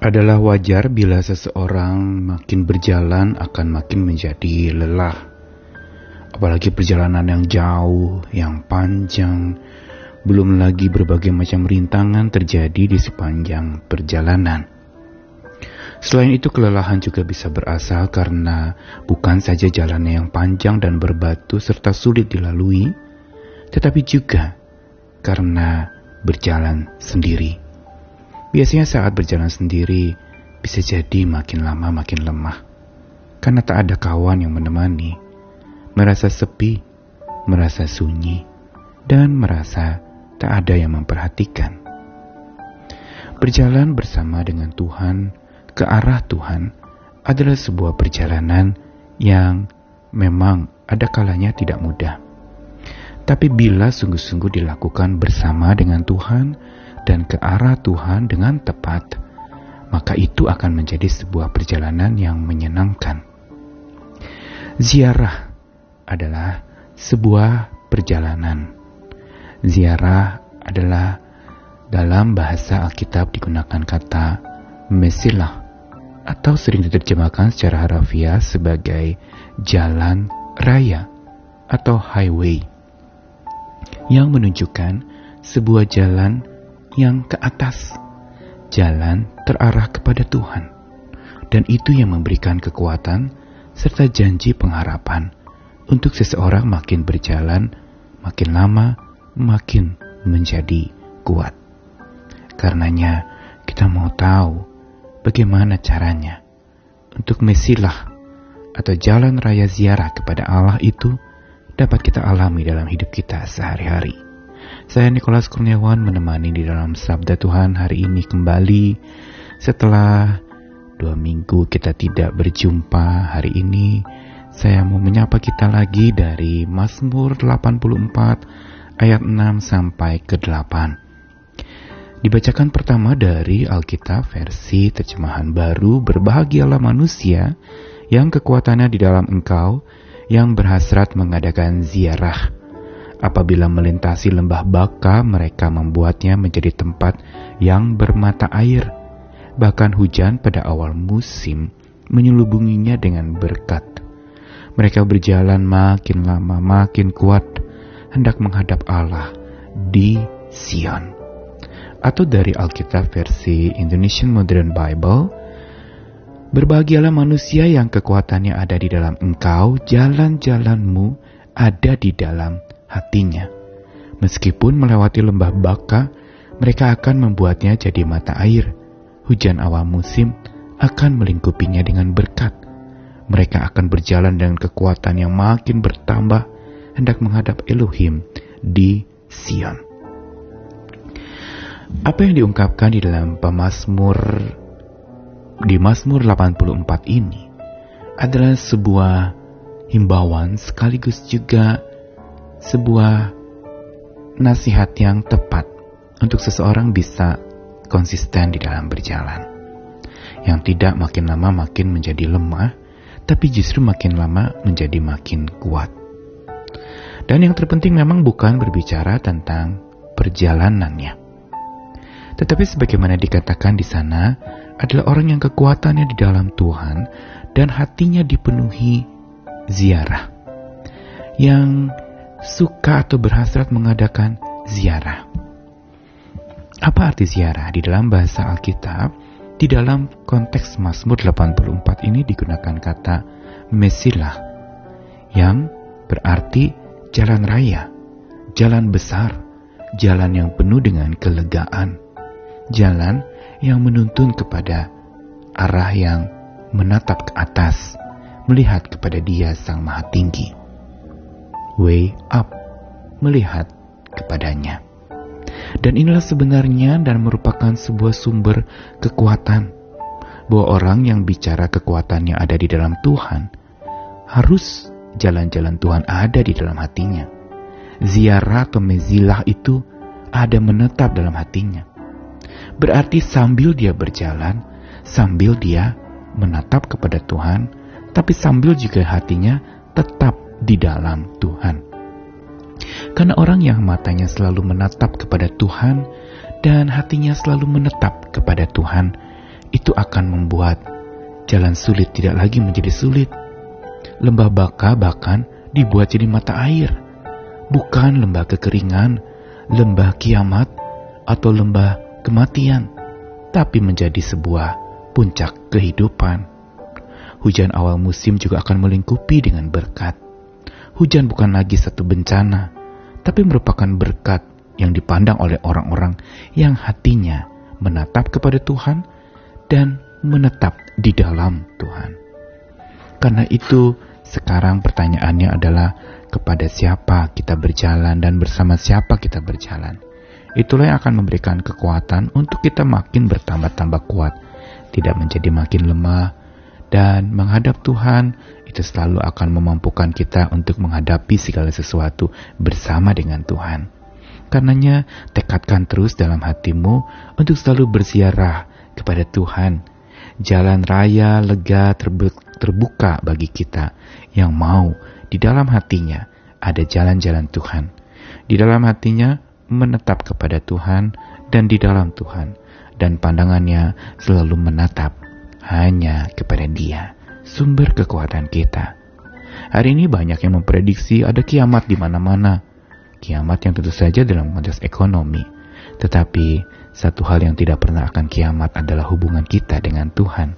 Adalah wajar bila seseorang makin berjalan akan makin menjadi lelah. Apalagi perjalanan yang jauh, yang panjang, belum lagi berbagai macam rintangan terjadi di sepanjang perjalanan. Selain itu kelelahan juga bisa berasal karena bukan saja jalannya yang panjang dan berbatu serta sulit dilalui, tetapi juga karena berjalan sendiri. Biasanya saat berjalan sendiri bisa jadi makin lama makin lemah. Karena tak ada kawan yang menemani. Merasa sepi, merasa sunyi, dan merasa tak ada yang memperhatikan. Berjalan bersama dengan Tuhan ke arah Tuhan adalah sebuah perjalanan yang memang ada kalanya tidak mudah. Tapi bila sungguh-sungguh dilakukan bersama dengan Tuhan, dan ke arah Tuhan dengan tepat, maka itu akan menjadi sebuah perjalanan yang menyenangkan. Ziarah adalah sebuah perjalanan. Ziarah adalah dalam bahasa Alkitab digunakan kata mesilah atau sering diterjemahkan secara harafiah sebagai jalan raya atau highway yang menunjukkan sebuah jalan yang ke atas, jalan terarah kepada Tuhan. Dan itu yang memberikan kekuatan serta janji pengharapan untuk seseorang makin berjalan, makin lama, makin menjadi kuat. Karenanya, kita mau tahu bagaimana caranya untuk mesilah atau jalan raya ziarah kepada Allah itu dapat kita alami dalam hidup kita sehari-hari. Saya Nikolas Kurniawan menemani di dalam Sabda Tuhan hari ini kembali setelah dua minggu kita tidak berjumpa hari ini. Saya mau menyapa kita lagi dari Mazmur 84 ayat 6 sampai ke 8. Dibacakan pertama dari Alkitab versi terjemahan baru Berbahagialah manusia yang kekuatannya di dalam engkau yang berhasrat mengadakan ziarah Apabila melintasi lembah Baka, mereka membuatnya menjadi tempat yang bermata air. Bahkan hujan pada awal musim menyelubunginya dengan berkat. Mereka berjalan makin lama makin kuat, hendak menghadap Allah di Sion. Atau dari Alkitab versi Indonesian Modern Bible, Berbahagialah manusia yang kekuatannya ada di dalam engkau, jalan-jalanmu ada di dalam hatinya. Meskipun melewati lembah baka, mereka akan membuatnya jadi mata air. Hujan awal musim akan melingkupinya dengan berkat. Mereka akan berjalan dengan kekuatan yang makin bertambah, hendak menghadap Elohim di Sion. Apa yang diungkapkan di dalam pemazmur di Mazmur 84 ini adalah sebuah himbauan sekaligus juga sebuah nasihat yang tepat untuk seseorang bisa konsisten di dalam berjalan. Yang tidak makin lama makin menjadi lemah, tapi justru makin lama menjadi makin kuat. Dan yang terpenting memang bukan berbicara tentang perjalanannya. Tetapi sebagaimana dikatakan di sana, adalah orang yang kekuatannya di dalam Tuhan dan hatinya dipenuhi ziarah. Yang suka atau berhasrat mengadakan ziarah. Apa arti ziarah di dalam bahasa Alkitab? Di dalam konteks Mazmur 84 ini digunakan kata mesilah yang berarti jalan raya, jalan besar, jalan yang penuh dengan kelegaan, jalan yang menuntun kepada arah yang menatap ke atas, melihat kepada Dia Sang Maha Tinggi way up, melihat kepadanya. Dan inilah sebenarnya dan merupakan sebuah sumber kekuatan bahwa orang yang bicara kekuatannya ada di dalam Tuhan harus jalan-jalan Tuhan ada di dalam hatinya. Ziarah atau mezilah itu ada menetap dalam hatinya. Berarti sambil dia berjalan, sambil dia menatap kepada Tuhan, tapi sambil juga hatinya tetap di dalam Tuhan. Karena orang yang matanya selalu menatap kepada Tuhan dan hatinya selalu menetap kepada Tuhan, itu akan membuat jalan sulit tidak lagi menjadi sulit. Lembah baka bahkan dibuat jadi mata air, bukan lembah kekeringan, lembah kiamat, atau lembah kematian, tapi menjadi sebuah puncak kehidupan. Hujan awal musim juga akan melingkupi dengan berkat. Hujan bukan lagi satu bencana, tapi merupakan berkat yang dipandang oleh orang-orang yang hatinya menatap kepada Tuhan dan menetap di dalam Tuhan. Karena itu, sekarang pertanyaannya adalah kepada siapa kita berjalan dan bersama siapa kita berjalan. Itulah yang akan memberikan kekuatan untuk kita makin bertambah-tambah kuat, tidak menjadi makin lemah, dan menghadap Tuhan itu selalu akan memampukan kita untuk menghadapi segala sesuatu bersama dengan Tuhan. Karenanya, tekadkan terus dalam hatimu untuk selalu bersiarah kepada Tuhan. Jalan raya lega terbuka bagi kita yang mau di dalam hatinya ada jalan-jalan Tuhan. Di dalam hatinya menetap kepada Tuhan dan di dalam Tuhan dan pandangannya selalu menatap hanya kepada Dia, sumber kekuatan kita. Hari ini banyak yang memprediksi ada kiamat di mana-mana. Kiamat yang tentu saja dalam konteks ekonomi. Tetapi satu hal yang tidak pernah akan kiamat adalah hubungan kita dengan Tuhan.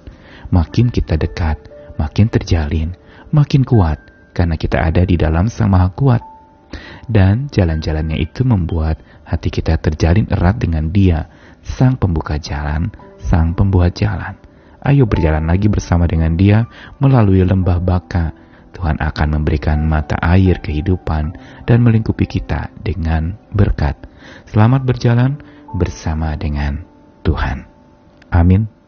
Makin kita dekat, makin terjalin, makin kuat karena kita ada di dalam Sang Maha Kuat. Dan jalan-jalannya itu membuat hati kita terjalin erat dengan Dia, Sang Pembuka Jalan, Sang Pembuat Jalan. Ayo berjalan lagi bersama dengan Dia melalui lembah baka. Tuhan akan memberikan mata air kehidupan dan melingkupi kita dengan berkat. Selamat berjalan bersama dengan Tuhan. Amin.